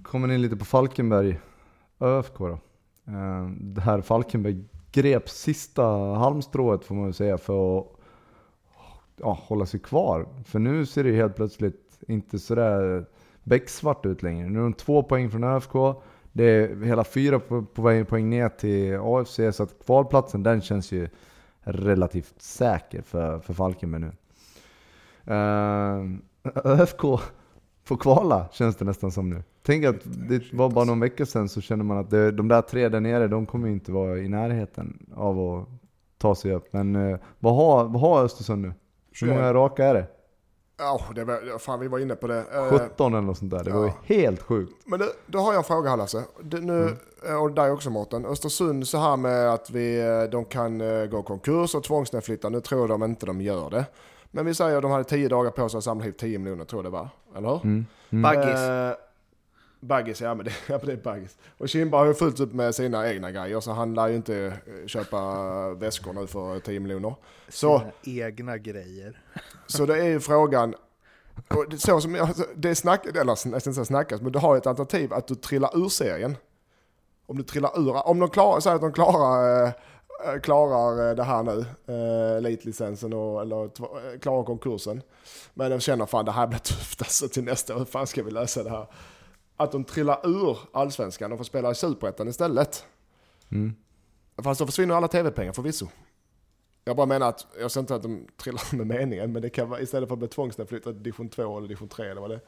kommer in lite på Falkenberg, ÖFK då. Uh, det här Falkenberg grep sista halmstrået får man väl säga för att ja, hålla sig kvar. För nu ser det helt plötsligt inte sådär becksvart ut längre. Nu är de två poäng från ÖFK. Det är hela fyra på, på poäng ner till AFC, så att kvalplatsen den känns ju relativt säker för, för Falkenberg nu. Uh, ÖFK får kvala känns det nästan som nu. Tänk att det var bara någon vecka sedan så känner man att det, de där tre där nere, de kommer ju inte vara i närheten av att ta sig upp. Men eh, vad, har, vad har Östersund nu? Hur många raka är det? Ja, det var, fan vi var inne på det. Eh, 17 eller något sånt där. Det var ju ja. helt sjukt. Men det, då har jag en fråga här Lasse. Det, nu, Mm. Och dig också Mårten. Östersund så här med att vi, eh, de kan eh, gå konkurs och tvångsnedflytta. Nu tror de inte de gör det. Men vi säger att de hade 10 dagar på sig att samla ihop 10 miljoner tror jag det var. Eller hur? Mm. Mm. Baggis. Eh, baggis, ja men, det, ja men det är baggis. Och Kimba har ju fullt upp med sina egna grejer så han lär ju inte eh, köpa väskor nu för 10 miljoner. Så, Sina egna grejer. så det är ju frågan, och det, så som jag, det är snack, eller nästan inte snackas, men du har ju ett alternativ att du trillar ur serien. Om du trillar ur, om de klarar, säger att de klarar, eh, klarar eh, det här nu, eh, elitlicensen och, eller eh, klarar konkursen. Men de känner fan det här blir tufft alltså till nästa år, hur fan ska vi lösa det här? Att de trillar ur allsvenskan och får spela i superettan istället. Mm. Fast då försvinner alla tv-pengar förvisso. Jag bara menar att, jag säger inte att de trillar med meningen, men det kan vara istället för att bli tvångsnedflyttad till division 2 eller division 3 eller vad det är.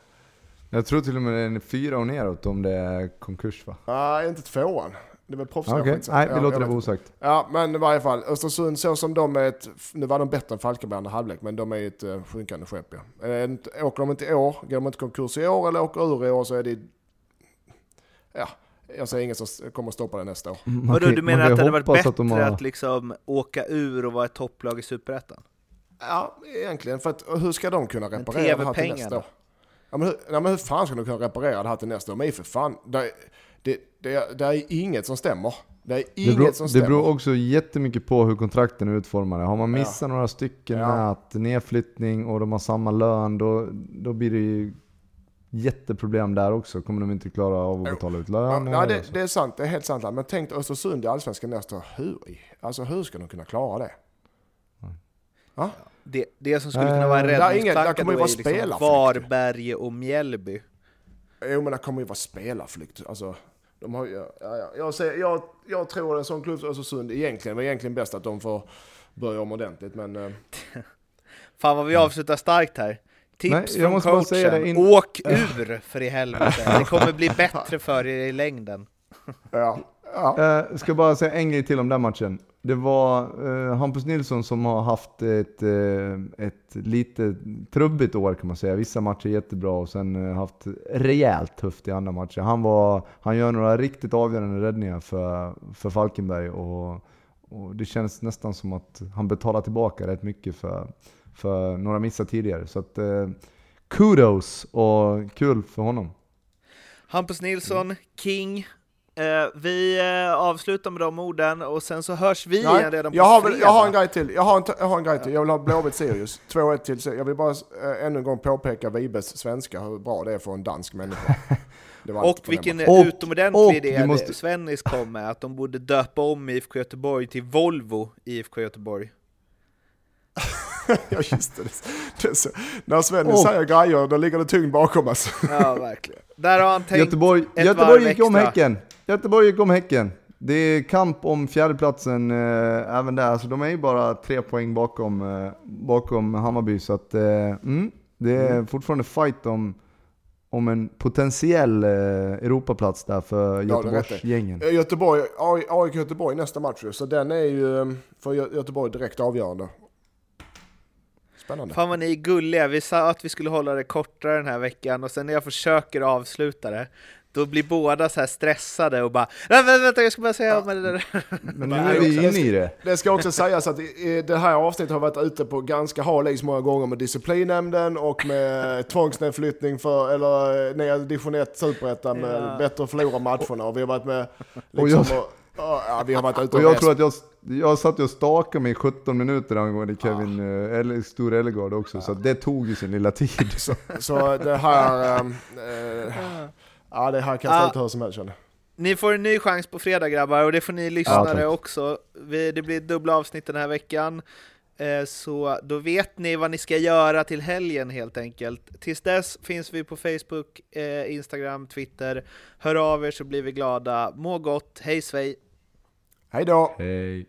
Jag tror till och med det är fyra och neråt om det är konkurs va? Nej, inte tvåan. Det är väl proffs. Skitsamma. nej vi Ja, låter det vara osagt. Ja, men i varje fall. Östersund så som de är ett, nu var de bättre än Falkenberg andra halvlek, men de är ett uh, sjunkande skepp ja. Eh, inte- åker de inte i år, går de inte konkurs i år eller åker ur i år så är det, ja, jag ser ingen som kommer stoppa det nästa år. Man Vadå, kan- du menar att det hade varit bättre att de att, har- liksom åka ur och vara ett topplag i Superettan? Ja, egentligen. För att, hur ska de kunna reparera det här till nästa år? Ja, men, hur, ja, men hur fan ska de kunna reparera det här till nästa år? Men för fan, det, det, det, det är inget som stämmer. Det är Det inget beror, som det stämmer. beror också jättemycket på hur kontrakten är utformade. Har man Ja. missat några stycken Ja. med att nedflyttning och de har samma lön, då, då blir det ju jätteproblem där också. Kommer de inte klara av att betala ut Ja, nej, och det, det är sant, det är helt sant. Men tänk dig Östersund i Allsvenskan nästa år. Hur, alltså, hur ska de kunna klara det? Det, det som skulle kunna vara en Eh, räddningsplanka kommer då är liksom spelarflykt. Varberg och Mjällby. Jo men det kommer ju vara spelarflykt. Alltså, de har, ju- ja, ja, jag, ser, jag, jag tror en sån klubb som Östersund egentligen var egentligen bäst att de får börja om ordentligt. Men eh, Fan vad vi avslutar starkt här. Tips Nej, jag från måste coachen. säga det in- Åk ur för i helvete. Det kommer bli bättre för er i längden. ja, ja. Eh, ska bara säga en grej till om den matchen. Det var eh, Hampus Nilsson som har haft ett, eh, ett lite trubbigt år kan man säga. Vissa matcher jättebra och sen eh, haft rejält tufft i andra matcher. Han, var, han gör några riktigt avgörande räddningar för, för Falkenberg och, och det känns nästan som att han betalar tillbaka rätt mycket för, för några missar tidigare. Så att eh, kudos och kul för honom. Hampus Nilsson, King. Eh, vi eh, avslutar med de orden och sen så hörs vi igen Nej, redan på jag, har, fredag. jag har en grej till. Jag har en, jag har en grej till. Jag vill ha Blåvitt Sirius. 2-1 till. Jag vill bara äh, ännu en gång påpeka Vibes svenska, hur bra det är för en dansk människa. Det var allt Och vilken. Och- utomordentlig och idé måste-. Svennis kom med, att de borde döpa om IFK Göteborg till Volvo IFK Göteborg. ja, just det. det, är så. När Svenny Och- säger grejer, då ligger det tyngd bakom oss. Ja, verkligen. Där har han tänkt Göteborg, ett Göteborg gick om extra. Häcken. Göteborg gick om Häcken. Det är kamp om fjärdeplatsen eh, även där, så de är ju bara tre poäng bakom, eh, bakom Hammarby. Så att, eh, mm, det är fortfarande fight om, om en potentiell eh, Europaplats där för. Göteborgsgängen. Eh, Göteborg, AI AIK Göteborg nästa match så den är ju eh, för Gö- Göteborg direkt avgörande. Spännande. Fan vad ni är gulliga, vi sa att vi skulle hålla det kortare den här veckan och sen när jag försöker avsluta det då blir båda så här stressade och bara "Nej, vänta, jag ska bara säga men det där. Men nu är vi inne i det. Det ska också sägas att i- det här avsnittet har varit ute på ganska hal is många gånger med disciplinnämnden och med tvångsnedflyttning för, eller eh, ner division 1 superettan med Ja. bättre att förlora matcherna och vi har varit med Och liksom, jag- och, ja, vi har varit ute Och och jag tror att jag, jag satt och stakade mig i 17 minuter angående Kevin uh, Ele, Stor Ellegård också, så det tog ju sin lilla tid. Så, så det här, ehm, eh, ja det här kan Ah. sluta hur som helst känner jag. Ni får en ny chans på fredag grabbar och det får ni lyssnare tack. också. Vi, det blir dubbla avsnitt den här veckan. Eh, Så då vet ni vad ni ska göra till helgen helt enkelt. Tills dess finns vi på Facebook, eh, Instagram, Twitter. Hör av er så blir vi glada. Må gott, hej svej! Hej då! Hej.